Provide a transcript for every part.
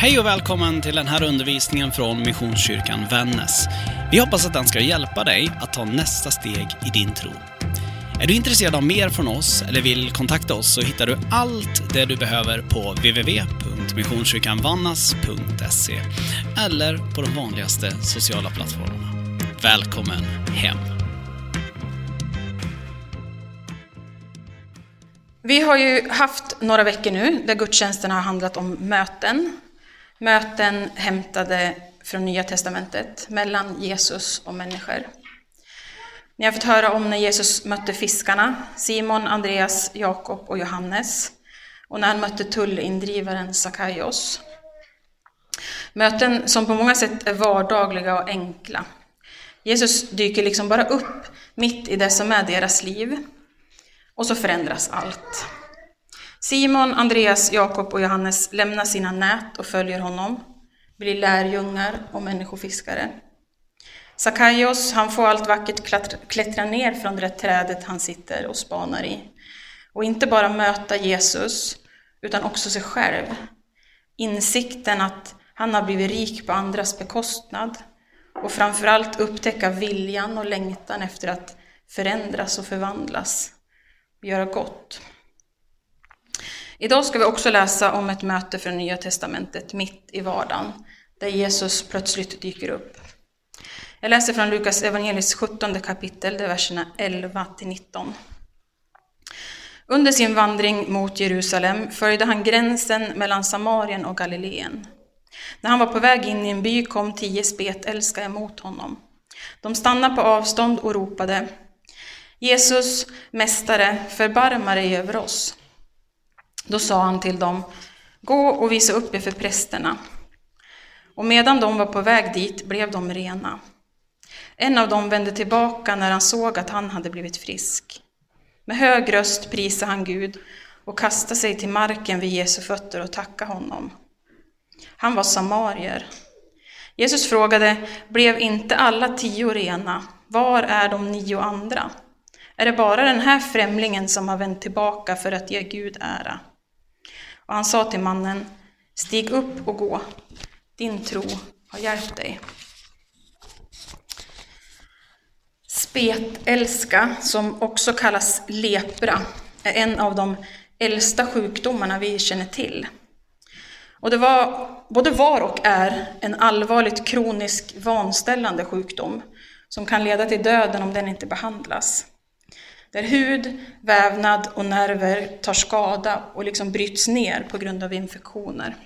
Hej och välkommen till den här undervisningen från Missionskyrkan Vännäs. Vi hoppas att den ska hjälpa dig att ta nästa steg i din tro. Är du intresserad av mer från oss eller vill kontakta oss så hittar du allt det du behöver på www.missionskyrkanvannas.se eller på de vanligaste sociala plattformarna. Välkommen hem! Vi har ju haft några veckor nu där gudstjänsten har handlat om möten. Möten hämtade från Nya Testamentet mellan Jesus och människor. Ni har fått höra om när Jesus mötte fiskarna, Simon, Andreas, Jakob och Johannes. Och när han mötte tullindrivaren Sakaios. Möten som på många sätt är vardagliga och enkla. Jesus dyker liksom bara upp mitt i det som är deras liv. Och så förändras allt. Simon, Andreas, Jakob och Johannes lämnar sina nät och följer honom, blir lärjungar och människofiskare. Sakaios, han får allt vackert klättra ner från det trädet han sitter och spanar i. Och inte bara möta Jesus, utan också sig själv. Insikten att han har blivit rik på andras bekostnad och framförallt upptäcka viljan och längtan efter att förändras och förvandlas, göra gott. Idag ska vi också läsa om ett möte från Nya Testamentet mitt i vardagen, där Jesus plötsligt dyker upp. Jag läser från Lukas evangelis 17 kapitel, verserna 11 19. Under sin vandring mot Jerusalem följde han gränsen mellan Samarien och Galileen. När han var på väg in i en by kom tio spetälska emot honom. De stannade på avstånd och ropade Jesus, Mästare, förbarma dig över oss. Då sa han till dem, gå och visa upp er för prästerna. Och medan de var på väg dit blev de rena. En av dem vände tillbaka när han såg att han hade blivit frisk. Med hög röst prisade han Gud och kastade sig till marken vid Jesu fötter och tackade honom. Han var samarier. Jesus frågade, blev inte alla tio rena? Var är de nio andra? Är det bara den här främlingen som har vänt tillbaka för att ge Gud ära? Och han sa till mannen, stig upp och gå, din tro har hjälpt dig. Spetälska, som också kallas lepra, är en av de äldsta sjukdomarna vi känner till. Och det var, både var och är en allvarligt kronisk vanställande sjukdom som kan leda till döden om den inte behandlas. Där hud, vävnad och nerver tar skada och liksom bryts ner på grund av infektioner.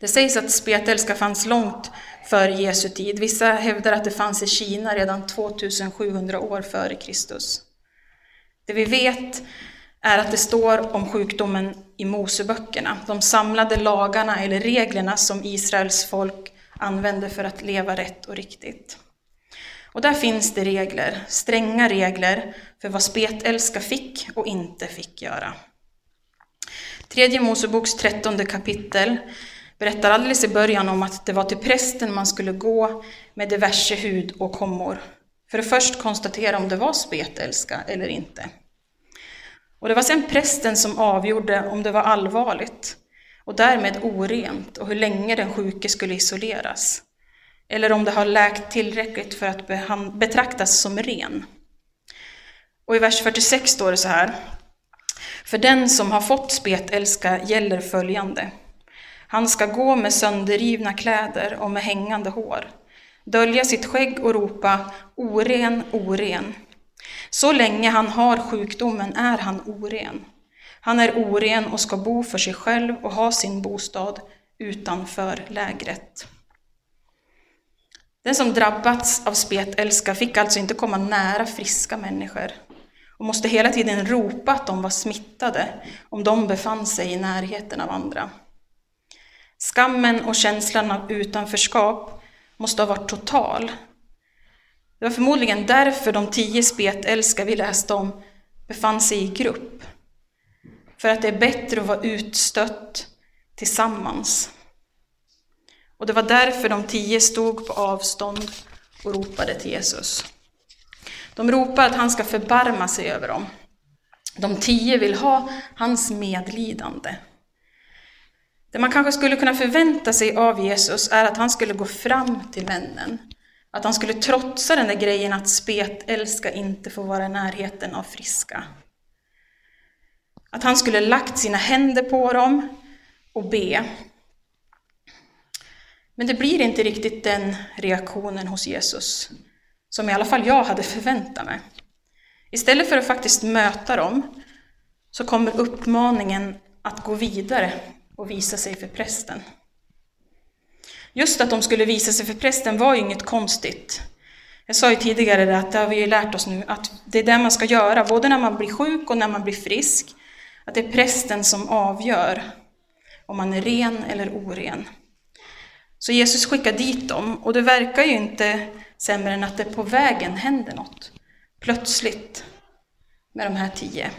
Det sägs att spetälska fanns långt före Jesu tid. Vissa hävdar att det fanns i Kina redan 2700 år före Kristus. Det vi vet är att det står om sjukdomen i Moseböckerna, de samlade lagarna eller reglerna som Israels folk använde för att leva rätt och riktigt. Och där finns det regler, stränga regler för vad spetälska fick och inte fick göra. Tredje Moseboks trettonde kapitel berättar alldeles i början om att det var till prästen man skulle gå med diverse hud och kommor, för att först konstatera om det var spetälska eller inte. Och det var sedan prästen som avgjorde om det var allvarligt och därmed orent och hur länge den sjuke skulle isoleras eller om det har läkt tillräckligt för att betraktas som ren. Och i vers 46 står det så här. För den som har fått spetälska gäller följande. Han ska gå med sönderrivna kläder och med hängande hår, dölja sitt skägg och ropa oren, oren. Så länge han har sjukdomen är han oren. Han är oren och ska bo för sig själv och ha sin bostad utanför lägret. Den som drabbats av spetälska fick alltså inte komma nära friska människor och måste hela tiden ropa att de var smittade om de befann sig i närheten av andra. Skammen och känslan av utanförskap måste ha varit total. Det var förmodligen därför de tio spetälska vi läste om befann sig i grupp. För att det är bättre att vara utstött tillsammans. Och det var därför de tio stod på avstånd och ropade till Jesus. De ropar att han ska förbarma sig över dem. De tio vill ha hans medlidande. Det man kanske skulle kunna förvänta sig av Jesus är att han skulle gå fram till vännen. Att han skulle trotsa den där grejen att spetälska inte får vara i närheten av friska. Att han skulle lagt sina händer på dem och be. Men det blir inte riktigt den reaktionen hos Jesus som i alla fall jag hade förväntat mig. Istället för att faktiskt möta dem så kommer uppmaningen att gå vidare och visa sig för prästen. Just att de skulle visa sig för prästen var ju inget konstigt. Jag sa ju tidigare att det har vi ju lärt oss nu, att det är det man ska göra, både när man blir sjuk och när man blir frisk. Att det är prästen som avgör om man är ren eller oren. Så Jesus skickar dit dem, och det verkar ju inte sämre än att det på vägen händer något. Plötsligt. Med de här tio.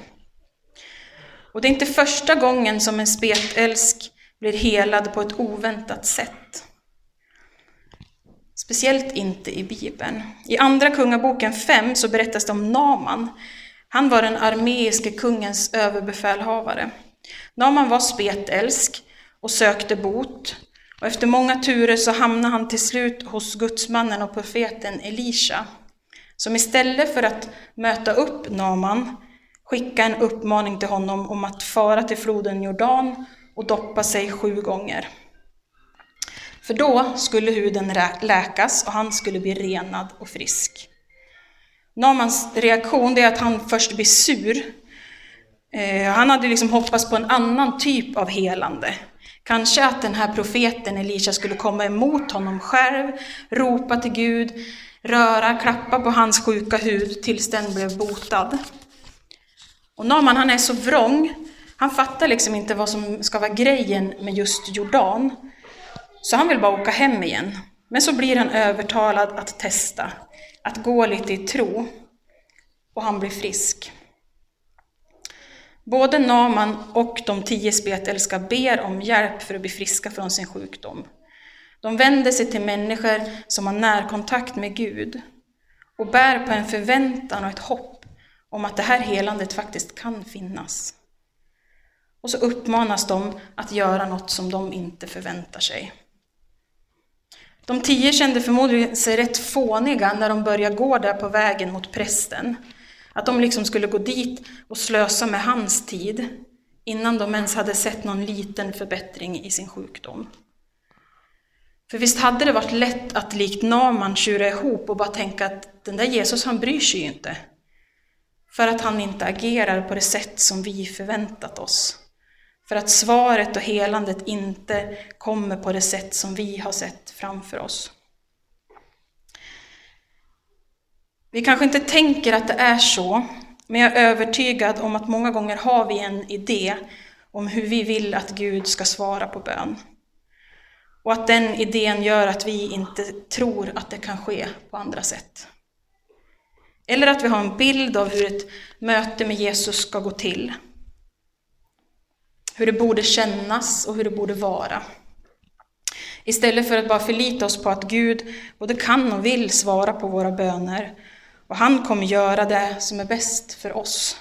Och det är inte första gången som en spetälsk blir helad på ett oväntat sätt. Speciellt inte i Bibeln. I Andra Kungaboken 5 så berättas det om Naman. Han var den armeiske kungens överbefälhavare. Naman var spetälsk och sökte bot. Och efter många turer så hamnade han till slut hos gudsmannen och profeten Elisha, som istället för att möta upp Naman skickar en uppmaning till honom om att fara till floden Jordan och doppa sig sju gånger. För då skulle huden läkas och han skulle bli renad och frisk. Namans reaktion är att han först blir sur. Eh, han hade liksom hoppats på en annan typ av helande. Kanske att den här profeten Elisha skulle komma emot honom själv, ropa till Gud, röra, klappa på hans sjuka hud tills den blev botad. Och Naman han är så vrång, han fattar liksom inte vad som ska vara grejen med just Jordan. Så han vill bara åka hem igen. Men så blir han övertalad att testa, att gå lite i tro. Och han blir frisk. Både Naman och de tio spetälska ber om hjälp för att bli friska från sin sjukdom. De vänder sig till människor som har närkontakt med Gud och bär på en förväntan och ett hopp om att det här helandet faktiskt kan finnas. Och så uppmanas de att göra något som de inte förväntar sig. De tio kände förmodligen sig rätt fåniga när de började gå där på vägen mot prästen. Att de liksom skulle gå dit och slösa med hans tid innan de ens hade sett någon liten förbättring i sin sjukdom. För visst hade det varit lätt att likt Naman tjura ihop och bara tänka att den där Jesus han bryr sig ju inte. För att han inte agerar på det sätt som vi förväntat oss. För att svaret och helandet inte kommer på det sätt som vi har sett framför oss. Vi kanske inte tänker att det är så, men jag är övertygad om att många gånger har vi en idé om hur vi vill att Gud ska svara på bön. Och att den idén gör att vi inte tror att det kan ske på andra sätt. Eller att vi har en bild av hur ett möte med Jesus ska gå till. Hur det borde kännas och hur det borde vara. Istället för att bara förlita oss på att Gud både kan och vill svara på våra böner. Och han kommer göra det som är bäst för oss.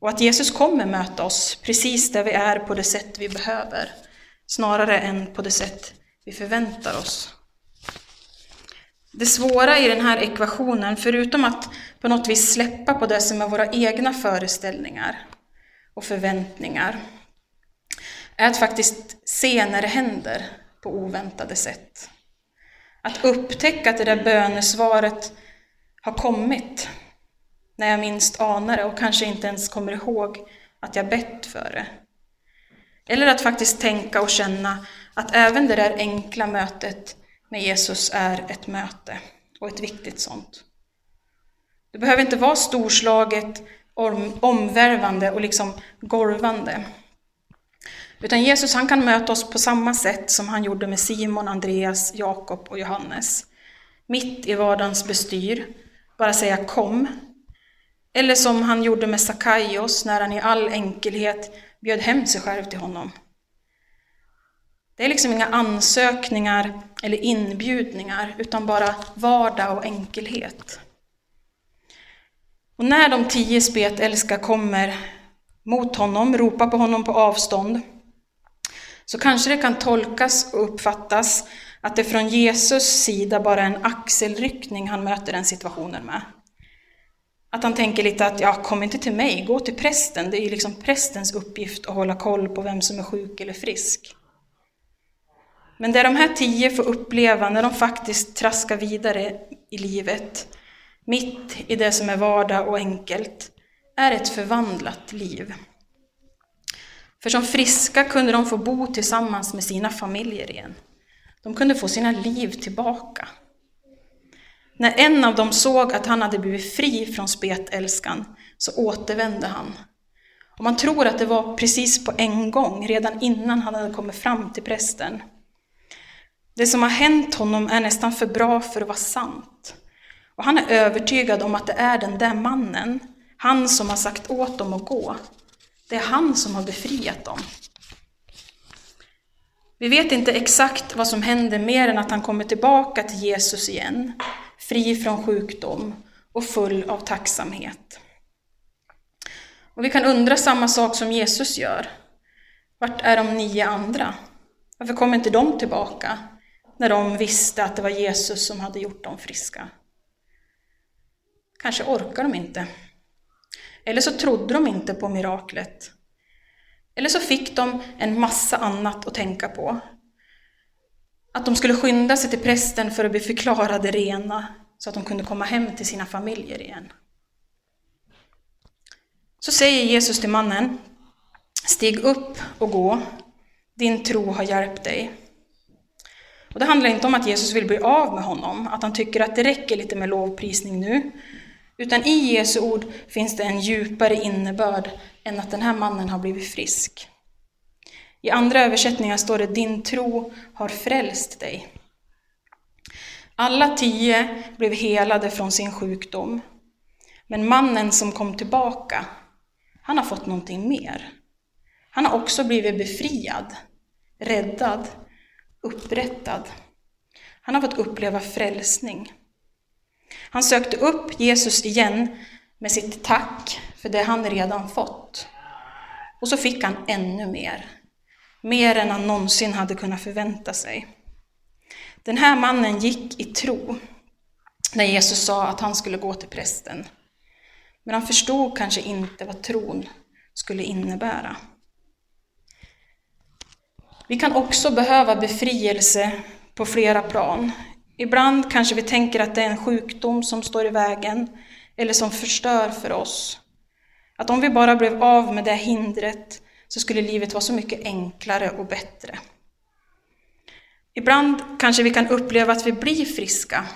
Och att Jesus kommer möta oss precis där vi är på det sätt vi behöver, snarare än på det sätt vi förväntar oss. Det svåra i den här ekvationen, förutom att på något vis släppa på det som är våra egna föreställningar och förväntningar, är att faktiskt se när det händer på oväntade sätt. Att upptäcka att det där bönesvaret har kommit när jag minst anar det och kanske inte ens kommer ihåg att jag bett för det. Eller att faktiskt tänka och känna att även det där enkla mötet med Jesus är ett möte, och ett viktigt sånt. Det behöver inte vara storslaget, omvärvande och liksom golvande. Utan Jesus han kan möta oss på samma sätt som han gjorde med Simon, Andreas, Jakob och Johannes. Mitt i vardagens bestyr, bara säga kom. Eller som han gjorde med Sakaios när han i all enkelhet bjöd hem sig själv till honom. Det är liksom inga ansökningar eller inbjudningar, utan bara vardag och enkelhet. Och när de tio spetälska kommer mot honom, ropar på honom på avstånd, så kanske det kan tolkas och uppfattas att det från Jesus sida bara är en axelryckning han möter den situationen med. Att han tänker lite att, ja, kom inte till mig, gå till prästen. Det är ju liksom prästens uppgift att hålla koll på vem som är sjuk eller frisk. Men det de här tio får uppleva när de faktiskt traskar vidare i livet, mitt i det som är vardag och enkelt, är ett förvandlat liv. För som friska kunde de få bo tillsammans med sina familjer igen. De kunde få sina liv tillbaka. När en av dem såg att han hade blivit fri från spetälskan så återvände han. Och man tror att det var precis på en gång, redan innan han hade kommit fram till prästen. Det som har hänt honom är nästan för bra för att vara sant. Och han är övertygad om att det är den där mannen, han som har sagt åt dem att gå. Det är han som har befriat dem. Vi vet inte exakt vad som händer mer än att han kommer tillbaka till Jesus igen, fri från sjukdom och full av tacksamhet. Och vi kan undra samma sak som Jesus gör. Vart är de nio andra? Varför kom inte de tillbaka när de visste att det var Jesus som hade gjort dem friska? Kanske orkar de inte. Eller så trodde de inte på miraklet. Eller så fick de en massa annat att tänka på. Att de skulle skynda sig till prästen för att bli förklarade rena, så att de kunde komma hem till sina familjer igen. Så säger Jesus till mannen, stig upp och gå, din tro har hjälpt dig. Och det handlar inte om att Jesus vill bli av med honom, att han tycker att det räcker lite med lovprisning nu, utan i Jesu ord finns det en djupare innebörd än att den här mannen har blivit frisk. I andra översättningar står det din tro har frälst dig. Alla tio blev helade från sin sjukdom. Men mannen som kom tillbaka, han har fått någonting mer. Han har också blivit befriad, räddad, upprättad. Han har fått uppleva frälsning. Han sökte upp Jesus igen med sitt tack för det han redan fått. Och så fick han ännu mer. Mer än han någonsin hade kunnat förvänta sig. Den här mannen gick i tro när Jesus sa att han skulle gå till prästen. Men han förstod kanske inte vad tron skulle innebära. Vi kan också behöva befrielse på flera plan. Ibland kanske vi tänker att det är en sjukdom som står i vägen eller som förstör för oss. Att om vi bara blev av med det hindret så skulle livet vara så mycket enklare och bättre. Ibland kanske vi kan uppleva att vi blir friska,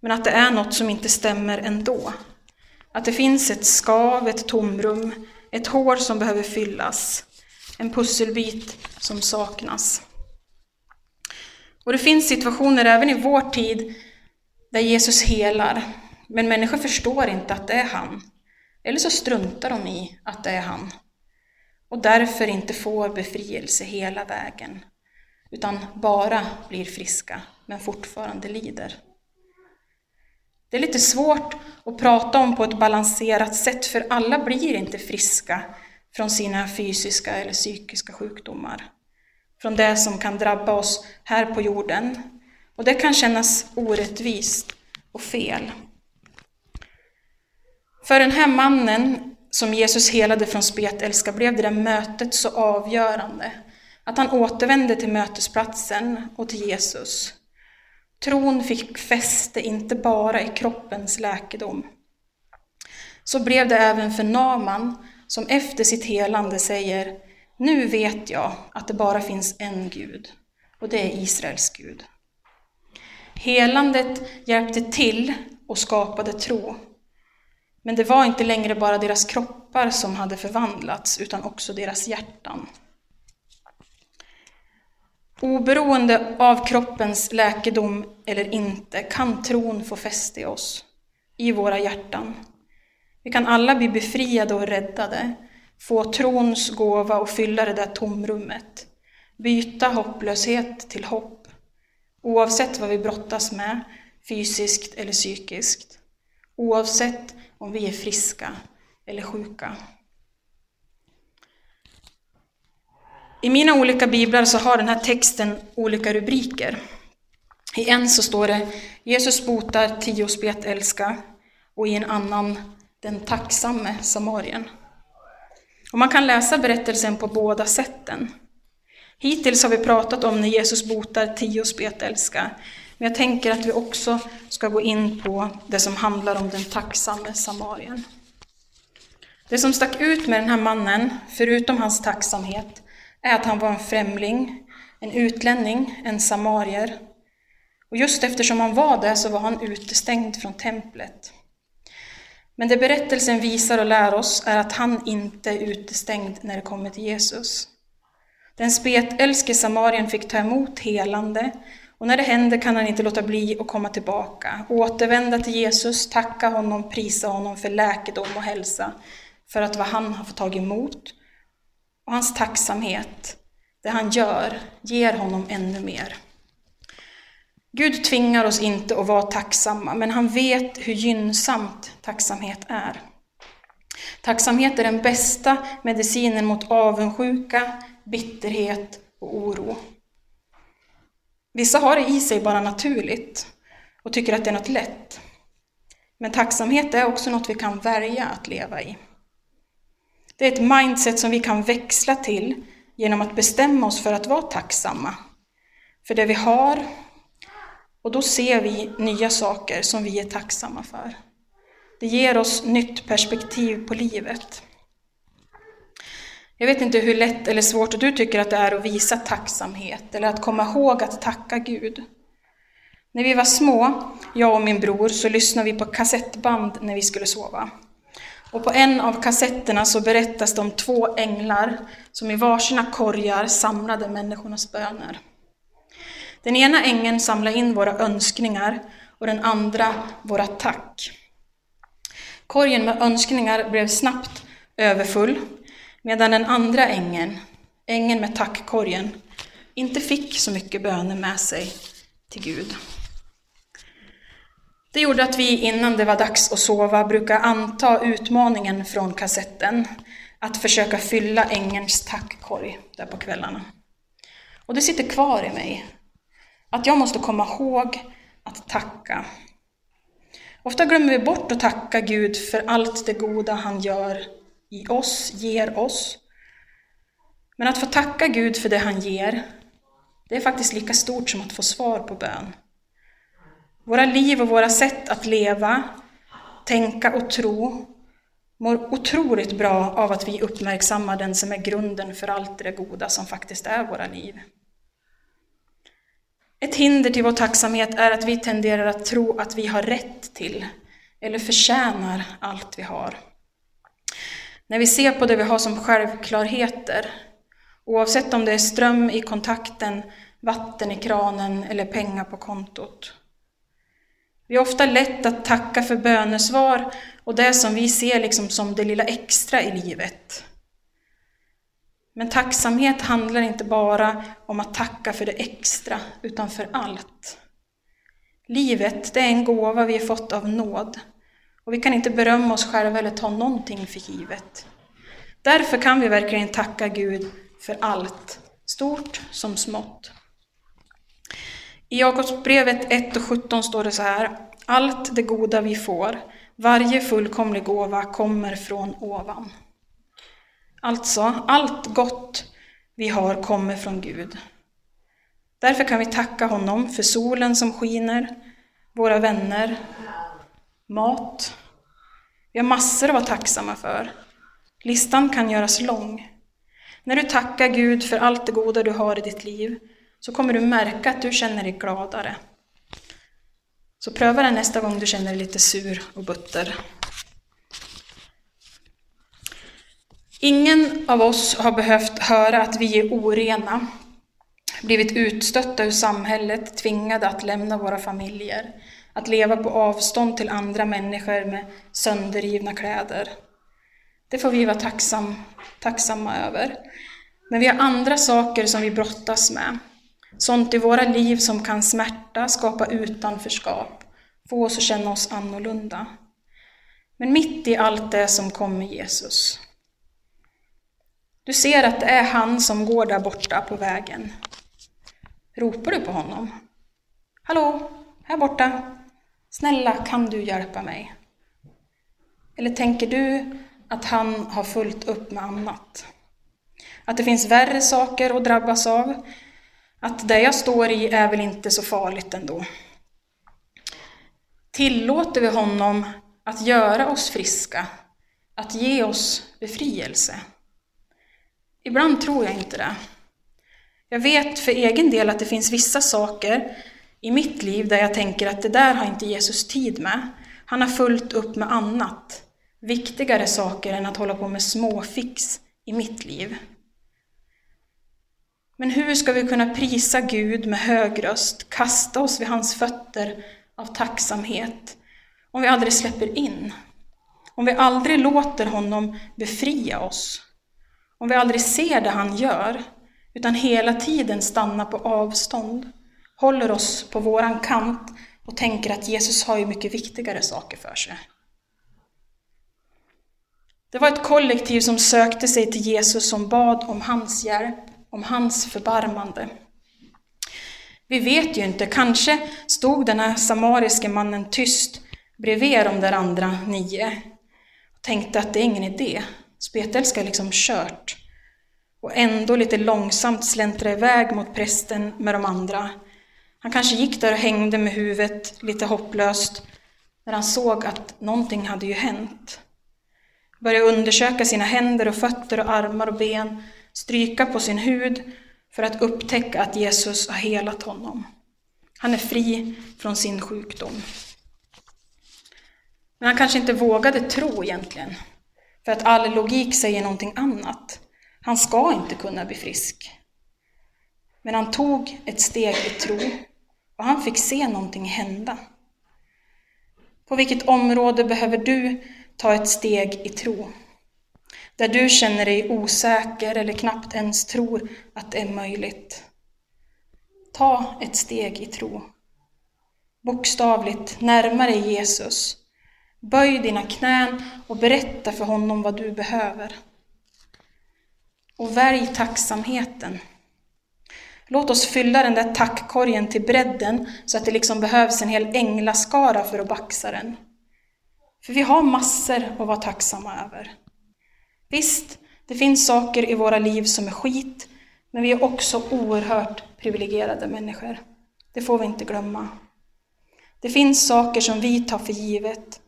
men att det är något som inte stämmer ändå. Att det finns ett skav, ett tomrum, ett hår som behöver fyllas, en pusselbit som saknas. Och det finns situationer även i vår tid där Jesus helar, men människor förstår inte att det är han. Eller så struntar de i att det är han. Och därför inte får befrielse hela vägen, utan bara blir friska, men fortfarande lider. Det är lite svårt att prata om på ett balanserat sätt, för alla blir inte friska från sina fysiska eller psykiska sjukdomar från det som kan drabba oss här på jorden. Och det kan kännas orättvist och fel. För den här mannen som Jesus helade från spetälska blev det där mötet så avgörande att han återvände till mötesplatsen och till Jesus. Tron fick fäste inte bara i kroppens läkedom. Så blev det även för Naman som efter sitt helande säger nu vet jag att det bara finns en Gud, och det är Israels Gud. Helandet hjälpte till och skapade tro. Men det var inte längre bara deras kroppar som hade förvandlats, utan också deras hjärtan. Oberoende av kroppens läkedom eller inte kan tron få fäste i oss, i våra hjärtan. Vi kan alla bli befriade och räddade, få trons gåva och fylla det där tomrummet. Byta hopplöshet till hopp, oavsett vad vi brottas med, fysiskt eller psykiskt. Oavsett om vi är friska eller sjuka. I mina olika biblar så har den här texten olika rubriker. I en så står det Jesus botar tio spet älska. och i en annan Den tacksamme samarien. Och man kan läsa berättelsen på båda sätten. Hittills har vi pratat om när Jesus botar tio spetälska, men jag tänker att vi också ska gå in på det som handlar om den tacksamme samarien. Det som stack ut med den här mannen, förutom hans tacksamhet, är att han var en främling, en utlänning, en samarier. Och just eftersom han var det så var han utestängd från templet. Men det berättelsen visar och lär oss är att han inte är utestängd när det kommer till Jesus. Den spetälske samarien fick ta emot helande och när det händer kan han inte låta bli att komma tillbaka, återvända till Jesus, tacka honom, prisa honom för läkedom och hälsa, för att vad han har fått tag emot. Och hans tacksamhet, det han gör, ger honom ännu mer. Gud tvingar oss inte att vara tacksamma, men han vet hur gynnsamt tacksamhet är. Tacksamhet är den bästa medicinen mot avundsjuka, bitterhet och oro. Vissa har det i sig bara naturligt och tycker att det är något lätt. Men tacksamhet är också något vi kan välja att leva i. Det är ett mindset som vi kan växla till genom att bestämma oss för att vara tacksamma för det vi har och då ser vi nya saker som vi är tacksamma för. Det ger oss nytt perspektiv på livet. Jag vet inte hur lätt eller svårt du tycker att det är att visa tacksamhet eller att komma ihåg att tacka Gud. När vi var små, jag och min bror, så lyssnade vi på kassettband när vi skulle sova. Och på en av kassetterna så berättas det om två änglar som i varsina korgar samlade människornas böner. Den ena ängeln samlade in våra önskningar och den andra våra tack. Korgen med önskningar blev snabbt överfull, medan den andra ängeln, ängeln med tackkorgen, inte fick så mycket böner med sig till Gud. Det gjorde att vi innan det var dags att sova brukar anta utmaningen från kassetten att försöka fylla ängelns tackkorg där på kvällarna. Och det sitter kvar i mig att jag måste komma ihåg att tacka. Ofta glömmer vi bort att tacka Gud för allt det goda han gör i oss, ger oss. Men att få tacka Gud för det han ger, det är faktiskt lika stort som att få svar på bön. Våra liv och våra sätt att leva, tänka och tro mår otroligt bra av att vi uppmärksammar den som är grunden för allt det goda som faktiskt är våra liv. Ett hinder till vår tacksamhet är att vi tenderar att tro att vi har rätt till eller förtjänar allt vi har. När vi ser på det vi har som självklarheter, oavsett om det är ström i kontakten, vatten i kranen eller pengar på kontot. Vi är ofta lätt att tacka för bönesvar och det som vi ser liksom som det lilla extra i livet. Men tacksamhet handlar inte bara om att tacka för det extra, utan för allt. Livet, det är en gåva vi har fått av nåd. Och vi kan inte berömma oss själva eller ta någonting för givet. Därför kan vi verkligen tacka Gud för allt, stort som smått. I Jakobsbrevet 1 och 17 står det så här. Allt det goda vi får, varje fullkomlig gåva kommer från ovan. Alltså, allt gott vi har kommer från Gud. Därför kan vi tacka honom för solen som skiner, våra vänner, mat. Vi har massor att vara tacksamma för. Listan kan göras lång. När du tackar Gud för allt det goda du har i ditt liv så kommer du märka att du känner dig gladare. Så pröva det nästa gång du känner dig lite sur och butter. Ingen av oss har behövt höra att vi är orena, blivit utstötta ur samhället, tvingade att lämna våra familjer, att leva på avstånd till andra människor med sönderrivna kläder. Det får vi vara tacksam, tacksamma över. Men vi har andra saker som vi brottas med. Sånt i våra liv som kan smärta, skapa utanförskap, få oss att känna oss annorlunda. Men mitt i allt det som kommer Jesus, Du ser att det är han som går där borta på vägen. Ropar du på honom? Hallå, här borta. Snälla, kan du hjälpa mig? Eller tänker du att han har fullt upp med annat? Att det finns värre saker att drabbas av? Att det jag står i är väl inte så farligt ändå? Tillåter vi honom att göra oss friska, att ge oss befrielse? Ibland tror jag inte det. Jag vet för egen del att det finns vissa saker i mitt liv där jag tänker att det där har inte Jesus tid med. Han har fullt upp med annat, viktigare saker än att hålla på med småfix i mitt liv. Men hur ska vi kunna prisa Gud med hög röst, kasta oss vid hans fötter av tacksamhet, om vi aldrig släpper in? Om vi aldrig låter honom befria oss? Om vi aldrig ser det han gör, utan hela tiden stannar på avstånd, håller oss på våran kant och tänker att Jesus har ju mycket viktigare saker för sig. Det var ett kollektiv som sökte sig till Jesus som bad om hans hjälp, om hans förbarmande. Vi vet ju inte, kanske stod den här samariske mannen tyst bredvid de där andra nio och tänkte att det är ingen idé, spetälska är liksom kört. Och ändå lite långsamt släntra iväg mot prästen med de andra. Han kanske gick där och hängde med huvudet lite hopplöst när han såg att någonting hade ju hänt. Började undersöka sina händer och fötter och armar och ben, stryka på sin hud för att upptäcka att Jesus har helat honom. Han är fri från sin sjukdom. Men han kanske inte vågade tro egentligen, för att all logik säger någonting annat. Han ska inte kunna bli frisk. Men han tog ett steg i tro och han fick se någonting hända. På vilket område behöver du ta ett steg i tro? Där du känner dig osäker eller knappt ens tror att det är möjligt. Ta ett steg i tro. Bokstavligt närma dig Jesus. Böj dina knän och berätta för honom vad du behöver. Och välj tacksamheten. Låt oss fylla den där tackkorgen till bredden så att det liksom behövs en hel änglaskara för att baxa den. För vi har massor att vara tacksamma över. Visst, det finns saker i våra liv som är skit, men vi är också oerhört privilegierade människor. Det får vi inte glömma. Det finns saker som vi tar för givet,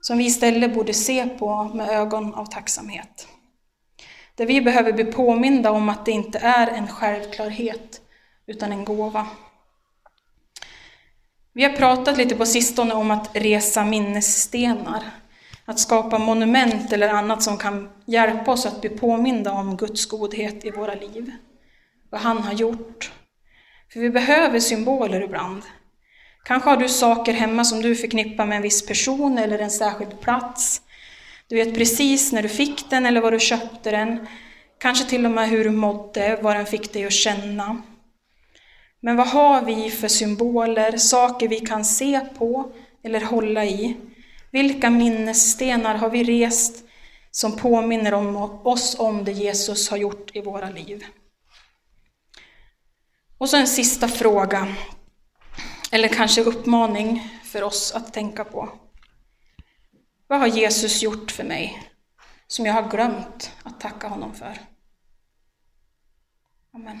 som vi istället borde se på med ögon av tacksamhet. Där vi behöver bli påminda om att det inte är en självklarhet, utan en gåva. Vi har pratat lite på sistone om att resa minnesstenar, att skapa monument eller annat som kan hjälpa oss att bli påminda om Guds godhet i våra liv, vad han har gjort. För vi behöver symboler ibland. Kanske har du saker hemma som du förknippar med en viss person eller en särskild plats, du vet precis när du fick den eller var du köpte den. Kanske till och med hur du mådde, vad den fick dig att känna. Men vad har vi för symboler, saker vi kan se på eller hålla i? Vilka minnesstenar har vi rest som påminner om oss om det Jesus har gjort i våra liv? Och så en sista fråga, eller kanske uppmaning för oss att tänka på. Vad har Jesus gjort för mig som jag har glömt att tacka honom för? Amen.